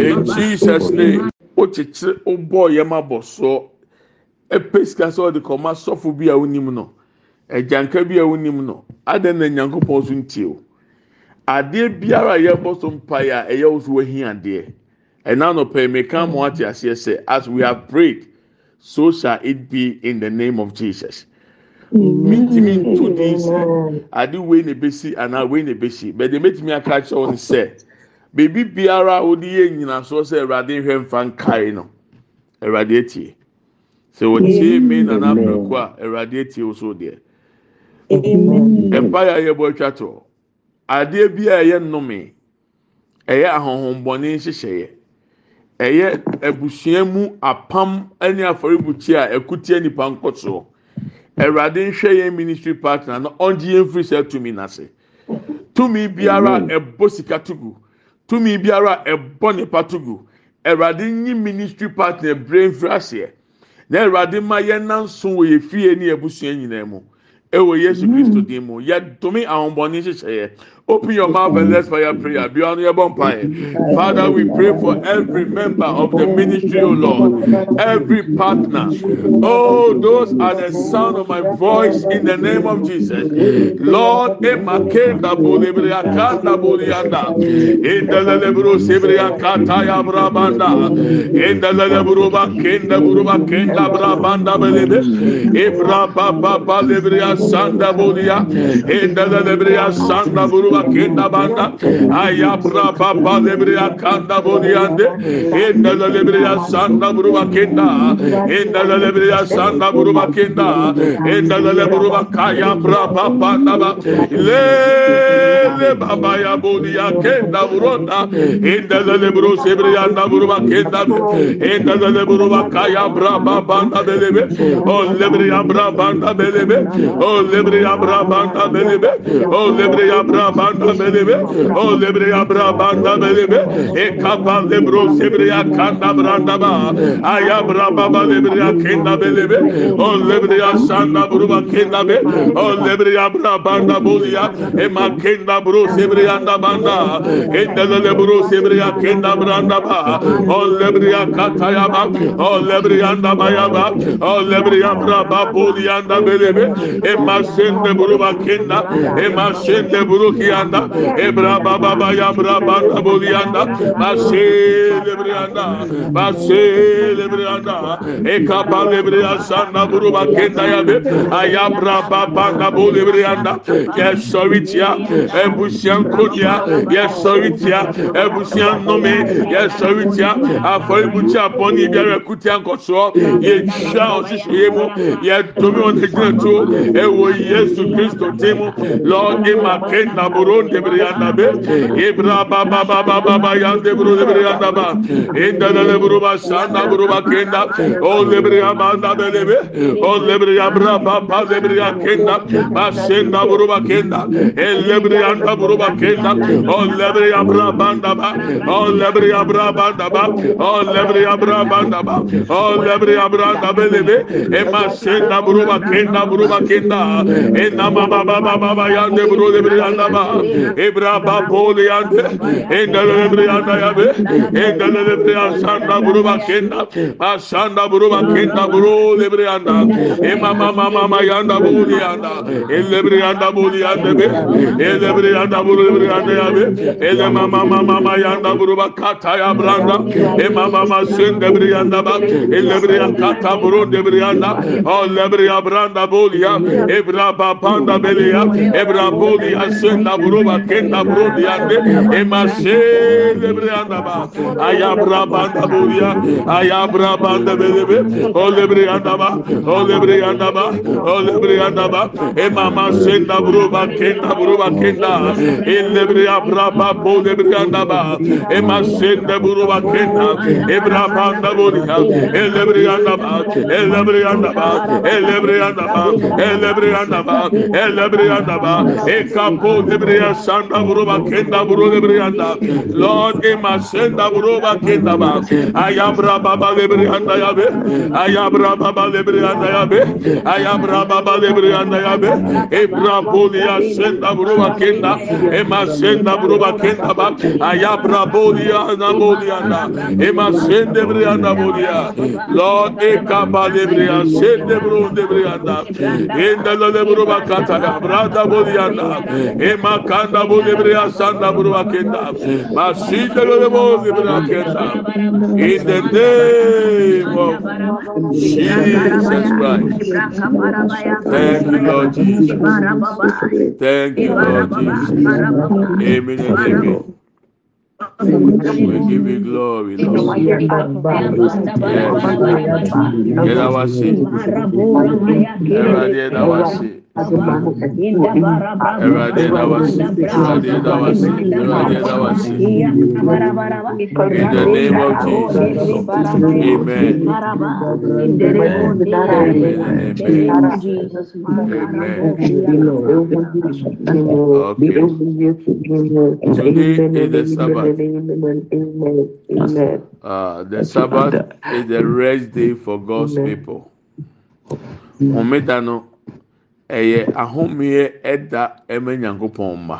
İn Jesus name. Okyekyere yɛm abɔ soɔ ɛpɛ sika sɛ ɔde kɔma sɔfo bi a wonim no ɛgyanka bi a wonim no adan na nyankopɔn so ntie o adeɛ biara a yɛbɔ so mpa yɛ a ɛyɛ wo so wahi adeɛ. Ɛna nɔpɛ mɛka mo ate aseɛ sɛ as we have prayed so shall it be in the name of jesus. Mintimi ntu di sɛ ade wei na ebesi anaa wei na ebesi bɛde mɛtumi aka kyerɛ wɔn sɛ beebi biara a wɔde yɛ nyinasoɔ sɛ awurade nhwɛ nfa nkae no. Awurade etie. Sɛ wɔtie me nana abiriko a awurade etie wo so deɛ. Mpa yɛ ayɛ bɔ atwa to adeɛ bi a ɛyɛ nnome ɛyɛ ahohombɔne nhyehyɛeɛ. Ɛyɛ abusua mu apam ne afɔrebukyia a ɛkutia nipa nkɔsoɔ awurade nhwɛ yɛn ministry partner na ɔngye yɛn firi sɛ tumi n'ase. Tumi biara ɛbɔ sika tugu. Tumi biara ɛbɔ nipa tugu. Awurade nyi ministry partner nfiri aseɛ na awurade ma yɛn nanso wɔ yɛ fie ne abusua nyinaa mu. Ɛwɔ yesu kristo dim mu. Yɛ tumi ahombɔne nhyehyɛeɛ. Open your mouth and let's fire prayer. Beyond your bonfire. Father, we pray for every member of the ministry, O Lord, every partner. Oh, those are the sound of my voice in the name of Jesus. Lord, in sanda buria, in the lebria buruba kenda banda ayabra baba lebriya kanda boniyande enda lebriya sanda buruba kenda enda lebriya sanda buruba kenda enda lebriya kaya bra baba naba le baba ya boniya kenda buronda enda lebro sebriya na buruba kenda enda lebruba kaya bra baba na belebe o lebriya bra banda belebe o lebriya bra banda belebe o lebriya bra banda belebe, o lebre yabra banda belebe, e kapan lebro sebre ya kanda branda ba, aya braba ba lebre ya kenda belebe, o lebre ya şanda buruba kenda be, o lebre ya bra banda bulya, e ma kenda bro sebre yanda banda, endele lebro sebre ya kenda branda ba, o lebre ya kataya ba, o lebre yanda baya ba, o lebre ya braba bulyanda belebe, e ma şende buruba kenda, e ma şende buruki brianda ebra baba ba ya bra banda bolianda basse le brianda basse e kapa le brianda e na kenda ya be aya baba na boli yes soritia ebusian krodia yes soritia ebusian nome yes soritia afori butia poni biara kutia nkoso ye twa osisiye mu ye domi on the e wo yesu kristo timu lord e imakenda bo buronde brianda be. ibra baba baba baba yande buru brianda ba inda le buru ba sanda buru ba. Kenda o lebriya banda belebe o lebriya bra baba lebriya kenda ba senda buru ba kenda el lebriya da buru ba kenda o lebriya bra banda ba. O lebriya bra banda ba. O lebriya bra banda ba. O lebriya bra da belebe e ma senda buru ba kenda buru ba kenda e na baba baba baba yande buru lebriya da ba İbraba boğulayandı. Endelere bir yanda yabe. Endelere bir yanda buru bakenda. Asanda buru bakenda buru lebre yanda. Ema mama mama yanda buru yanda. Ellebre yanda buru yanda be. Ellebre yanda buru lebre yanda yabe. Ele mama mama yanda buru e bakata ya branda. Ema mama sen debre yanda bak. Ellebre yanda ta buru debre yanda. O lebre ya branda bulu ya. Ebra babanda beli ya. Ebra bulu ya sen da bruba kenda brudi ande emashe lebre andaba. Ayabra banda buya ayabra banda belebe o lebre andaba o lebre andaba o lebre andaba. Emama senda bruba kenda bruba kenda elebre abra ba bo lebre andaba. Emasenda bruba kenda ebra banda buya elebre andaba elebre andaba elebre andaba elebre andaba elebre andaba. Ekapo lebre lebriya sanda buruba kenda buru lebriyanda. Lord, ema senda buruba kenda ba. Ayabra baba lebriyanda yabe. Ayabra baba lebriyanda yabe. Ayabra baba lebriyanda yabe. Ebra bolia senda buruba kenda. Ema senda buruba kenda ba. Ayabra bolia na bolia. Ema sende briyanda bolia. Lord, ekaba lebriya sende buru lebriyanda. Enda lebruba kata brada bolia ema makanda bo libre asanda buru akenda. Masita lo bo libre akenda. In the name of Jesus Christ. Thank you Lord Jesus. Thank you Lord Jesus. Amen and amen. We give you glory, Lord. Get our sin. Everybody, our sin. In the name of Jesus amen amen amen today is the Sabbath uh, the Sabbath is the rest day for God's people. ɛyɛ ahomeɛ ɛda ɛma nyankopɔn mma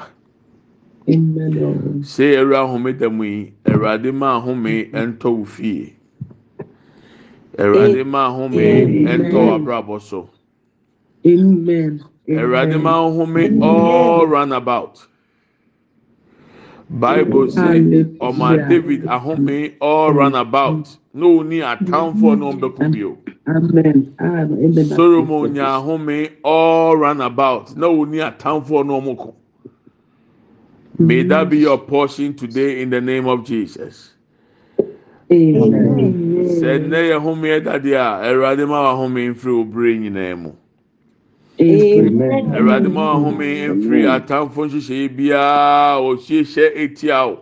sɛ ɛwura ahomeda mu yi awurade ma ahome ɛntɔ wo fie. Awurade ma ahome ɛntɔ abrabɔ so. Awurade ma ahome all round about. Bible sɛ ɔma david ahome all round about. Na onni atamfoɔ na ɔmbɛpo bio. Solomon nya ahome all run about. Na oni atamfoɔ na ɔmo ko may that be your portion today in the name of jesus. Sɛ nnɛ yɛ home ɛdade a ɛwurade ma wa home mfiri obere nyinaa mu ɛwurade ma wa home mfiri atamfoɔ nhyehyɛ biara ɔhyehyɛ etia o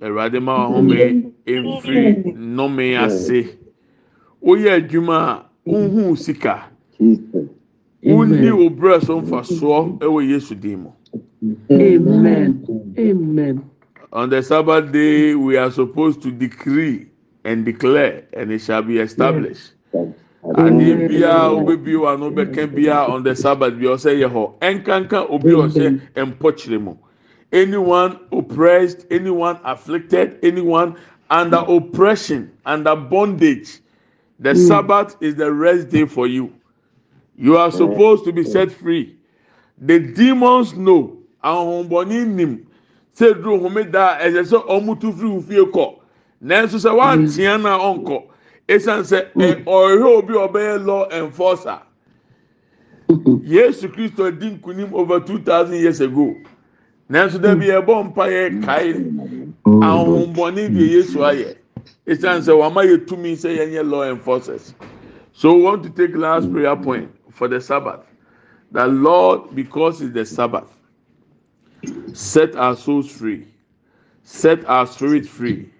ɛwurade ma wa home mfiri nnome ase. Woyɛ adwuma a wohu sika wonni obrɛ so mfasoɔ wɔ yesu din mu Amen. on the sabbath day we are supposed to decree and declare and it shall be established. Adeɛ biara obebi wa no bɛka biara on the sabbath bi ɔsɛ yɛ hɔ ɛnkanka obi ɔsɛ mpɔkyerɛ mu anyone oppressed anyone afflicted anyone under oppression under bondage. The mm. Sabbath is the rest day for you. You are supposed to be set free. The demons know. Ahomboni nim. Duro homeda ɛsɛ sɛ ɔmo tu firi ofie kɔ. Nanso sɛ wantea na ɔnkɔ. Esan sɛ ɛ ɔyɛ obi ɔbɛyɛ law enforcer. Yesu Kristo di nkunim over two thousand years ago. Nanso dɛbi ɛbɔ mpa yɛ kae. Ahomboni deɛ Yesu ayɛ ɛsiane sɛ wɔama yɛ tumi sɛ yɛnyɛ law enforcers. So we want to take last prayer point for the sabbath. That lord because it's the sabbath set our souls free. Set our spirit free.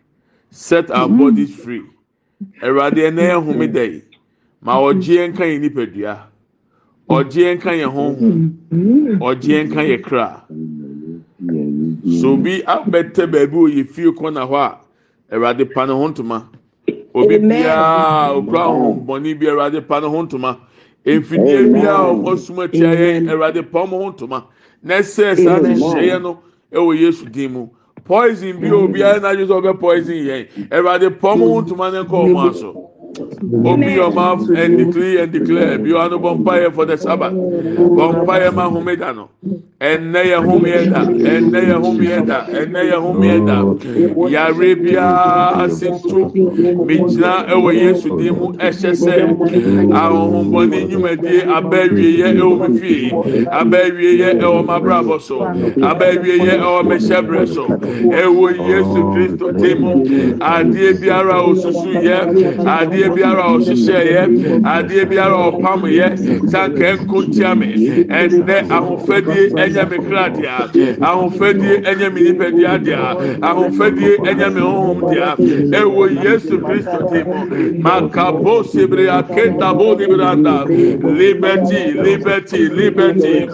Set our bodies free. Ɛwurade ɛnna yɛ homeda yi. Ma ɔgyeɛ nka yɛ nipadua. Ɔgyeɛ nka yɛ honhom. Ɔgyeɛ nka yɛ kra. So bi abɛtɛ baabi wɔ yɛ fie kɔna hɔ a ẹ̀rọ̀adé pa ne ho ntoma. Obi biara okura ahombɔni bi ẹ̀rọ̀adé pa ne ho ntoma. Efidie biara ɔmo sum atia yɛn ɛwurade pa ɔmo ho ntoma na ɛsɛ saa nhyehyɛeɛ no ɛwɔ yesu din mu. Poison bi obiara n'adwe sɛ ɔbɛ poison yɛn ɛwurade pa ɔmo ho ntoma ne nkɔ ɔmo aso. Open your mouth and declare and declare. You are no bɔ for the Sabbath. Bɔ mpaeɛ ma homeda no. And yɛ homeɛ da. Ɛnɛ yɛ homeɛ da. Ɛnɛ yɛ homeɛ da. Yare biara si tu. Megyina ɛwɔ Yesu din mu ɛhyɛ sɛ ahohombɔne nnwumadie abɛɛwie yɛ ɛwɔ mi fie. Abɛɛwie yɛ ɛwɔ m'abrabɔ so. Abɛɛwie yɛ ɛwɔ m'ɛhyɛbrɛ so. Ɛwɔ Yesu Kristo din mu. Adeɛ biara osusu yɛ. Adeɛ adeɛ biara ɔhyehyɛ yɛ adeɛ biara ɔpam yɛ sanka nko ɛnɛ ahofadie ɛnyɛ ahofadie ɛnyɛ ahofadie ɛnyɛ ɛwɔ yesu ti mu makabo liberty liberty liberty.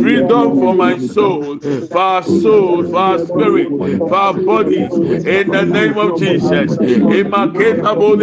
Freedom for my soul for soul for spirit for bodies. In the name of jesus. Imakenda bo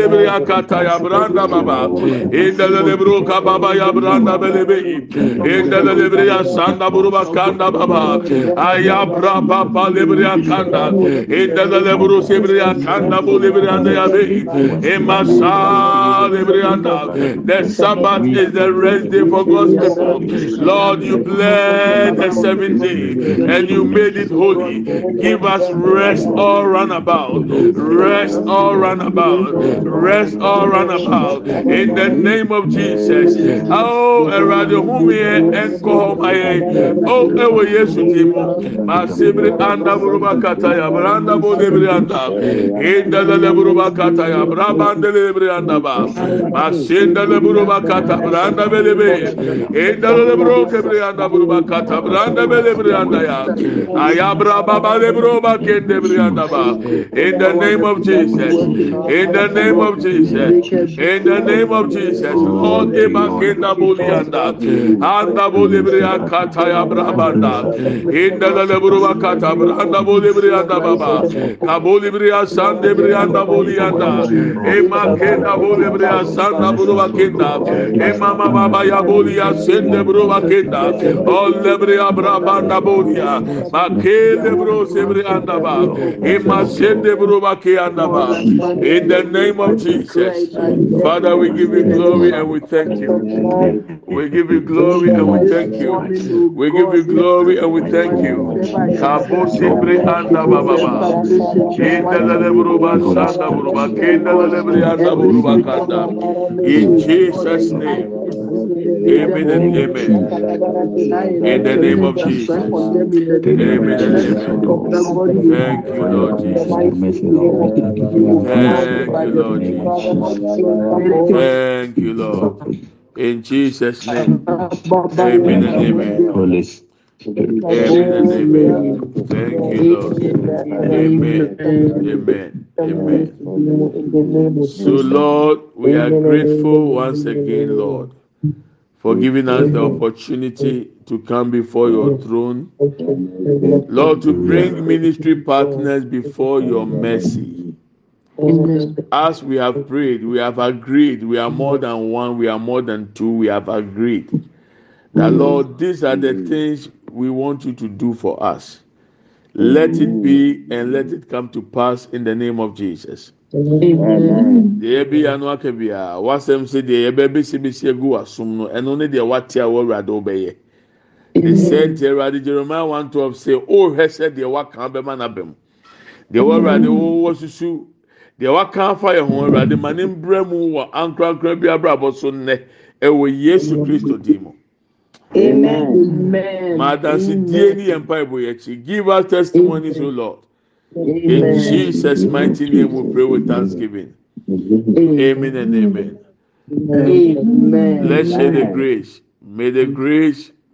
akata ya branda baba. In the lebro kababa ya branda belebe. In the libere ya sanda buruba kanda baba. Ayabra baba libere akanda in the lebro sebere akanda bo libere anda ya be emasa libere anda the sabbath is the rest day for God's people. Lord you bless the seventh day and you made it holy. Give us rest all run about. Rest all run about. Rest all run about in the name of jesus. Oh erade humie enko homaye oh ewe yesu timu masibri anda buruba kata ya branda bo lebri anda. Inda le buruba kata ya brabande lebri anda masinda le buruba kata branda belebe inda le buru kebri anda buruba kata branda belebri anda ya. Ayabra baba le buruba kende bri anda ba. In the name of jesus. In the name of jesus in the name of jesus. Lord eba kenda bulianda anda bulibri akata ya brabanda inda le buruba kata branda bulibri anda baba. Kabulibri asande bri anda bulianda ema kenda bulibri asanda buruba kenda ema mama ya bulia sende buruba kenda olle bri abrabanda bulia makele bro sebri anda ba. Ema sende buruba ke anda ba. In the name of jesus father we give you glory and we thank you. We give you glory and we thank you. We give you glory and we thank you. Kabo sebri anda baba ba. Inda le buruba sanda buruba kenda le bri anda buruba kanda. In jesus name Amen and amen. In the name of Jesus. Amen and amen. Thank you, Lord Jesus. Thank you, Lord Jesus. Thank you, Lord. In Jesus' name. Amen and amen. Amen and amen. Thank you, Lord. Amen. Amen. Amen. So, Lord, we are grateful once again, Lord, for giving us the opportunity to come before your throne. Lord, to bring ministry partners before your mercy. As we have prayed, we have agreed. We are more than one, we are more than two. We have agreed that, Lord, these are the things we want you to do for us. Let it be and let it come to pass in the name of Jesus. Deɛ bi ano aka bi a wasɛm sɛ deɛ yɛbɛ bɛsi bɛsi egu wasom no ɛno ne deɛ wate a wɔwurade ɔbɛyɛ ne sɛ nti awurade jeremiah one twelve sɛ ɔrehwɛ sɛ deɛ waka bɛma n'abɛm deɛ wɔwurade wɔwɔ susu deɛ waka afa yɛ ho awurade ma ne mbrɛ mu wɔ ankorankora bi abrabɔ so nnɛ ɛwɔ yesu kristo di mu. Amen. Akyi. Give us testimonies o lord. In Jesus' mighty name we pray with thanksgiving. Amen and amen. Amen. Let's share the grace. May the grace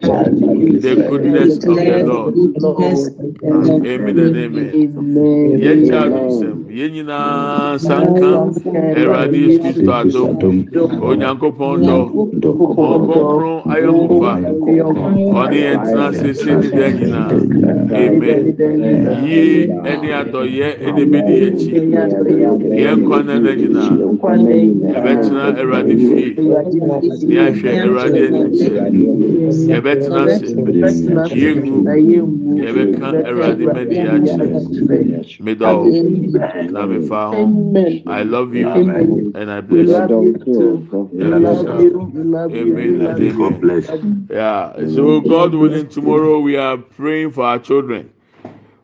the goodness of the Lord. Amen and amen. amen. amen. Yɛn nyinaa sanka Ɛwurade Yesu Kristo adom, Onyankopɔn dɔ, Ɔnkɔnkɔn ayɔnkofa, ɔne yɛn tena sese ne dɛ nyinaa. Amen. Yie ɛne adɔyɛ ɛna ebedi yɛn akyi. Yɛn nkwa nana nyinaa, yɛbɛtena Ɛwurade fie, ne ahwɛ Ɛwurade anim kyɛ. Yɛbɛtena ase, yɛngu, yɛbɛka Ɛwurade mɛdi akyerɛ. Medɔw. Na me fa ho Amen. i love you Amen. and i We bless love you you. We love you. We love Amen love and you. amen. bless you. Yeah. So God willing, tomorrow we are praying for our children.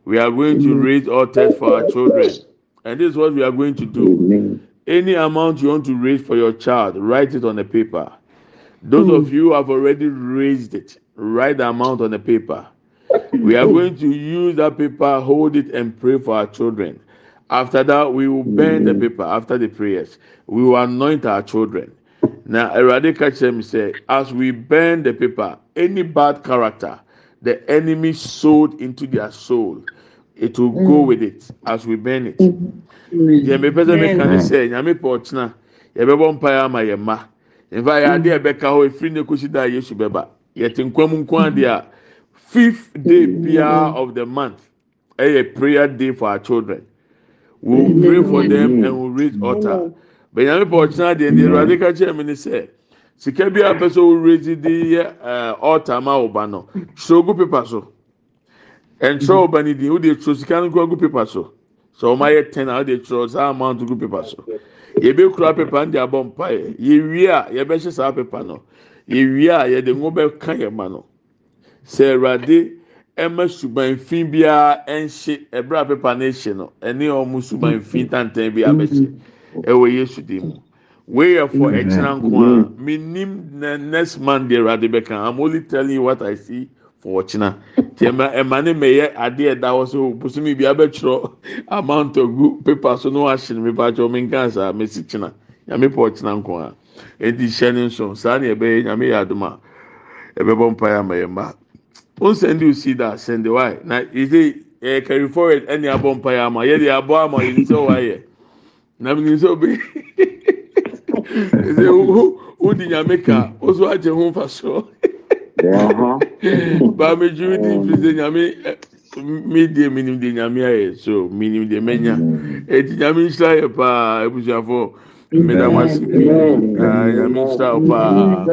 We are going to raise altars for our children, and this is what we are going to do. Any amount you want to raise for your child, write it on a paper. Those of hmm. you who have already raised it, write the amount on the paper. We are hmm. going to use that paper, hold it, and pray for our children. After that, we will burn the paper after the prayers. We will anoint our children. Now, Erade Kachem said, as we burn the paper, any bad character the enemy sowed into their soul, it will go with it as we burn it. mepɛ sɛ meka ne sɛ nyame pɛ ɔkyena yɛbɛbɔ mpaeɛ ama yɛn mma nfa yɛ adeɛ a ɛbɛka hɔ efiri ne kosi da yesu bɛba yɛte nkwam nko adeɛ a fifth day biara of the month ɛyɛ prayer day for our children we will pray for them and we will raise altar. Bɛnyame pɛ ɔkyena deɛ deɛ awurade ka kyerɛ mi ne sɛ sika bi a pɛ sɛ o raise de yɛ ɛɛ altar ma o ba no. Twerɛ gu paper so. Ɛntwerɛ o ba ne din o de twerɛ sika no gu paper so. Sɛ ɔmo ayɛ ten a ɔde twerɛ saa amount gu paper so. Yɛbɛ kura paper no de abɔ mpaeɛ yɛwie a yɛbɛhyɛ saa paper no. Yɛwie a yɛde ngo bɛka yɛn ma no. Sɛ ɛwurade ɛma suban fi biara ɛnhye ɛbrɛ a paper no ɛhyɛ no ɛne ɔmo suban fi tantan bi abɛhyɛ ɛwɔ yesu dim mu. Wei yɛ for ɛkyina nko a minim na next month de ɛwurade bɛka i'm only telling you what i see for ɔkyina tí ɛma ɛma ne mɛyɛ adeɛ ɛda hɔ so bosomi bi abɛtwerɛ amount ogu paper so na wahyɛ no paper atwa ɔmo nka saa mesi kyina nyame pɔ ɔkyina nko a edi hyɛ ne nso saa na ɛbɛyɛ nyame yɛ adum a ɛbɛbɔ mpaeɛ ama yɛn mma n send you see that? Send the why? Na e say carry forward ẹni abọ mpa ama. Yẹ de ama yẹ nisẹ wa na mi nisẹ obi e o o di nyame ka o so agye ho nfa so baami ju di fi nyame mi die mi nim de nyame ayẹ so mi nim de mẹnya eti nyame nhyira yẹ paa ebusuafo mmeda wasi nyame nhyira paa.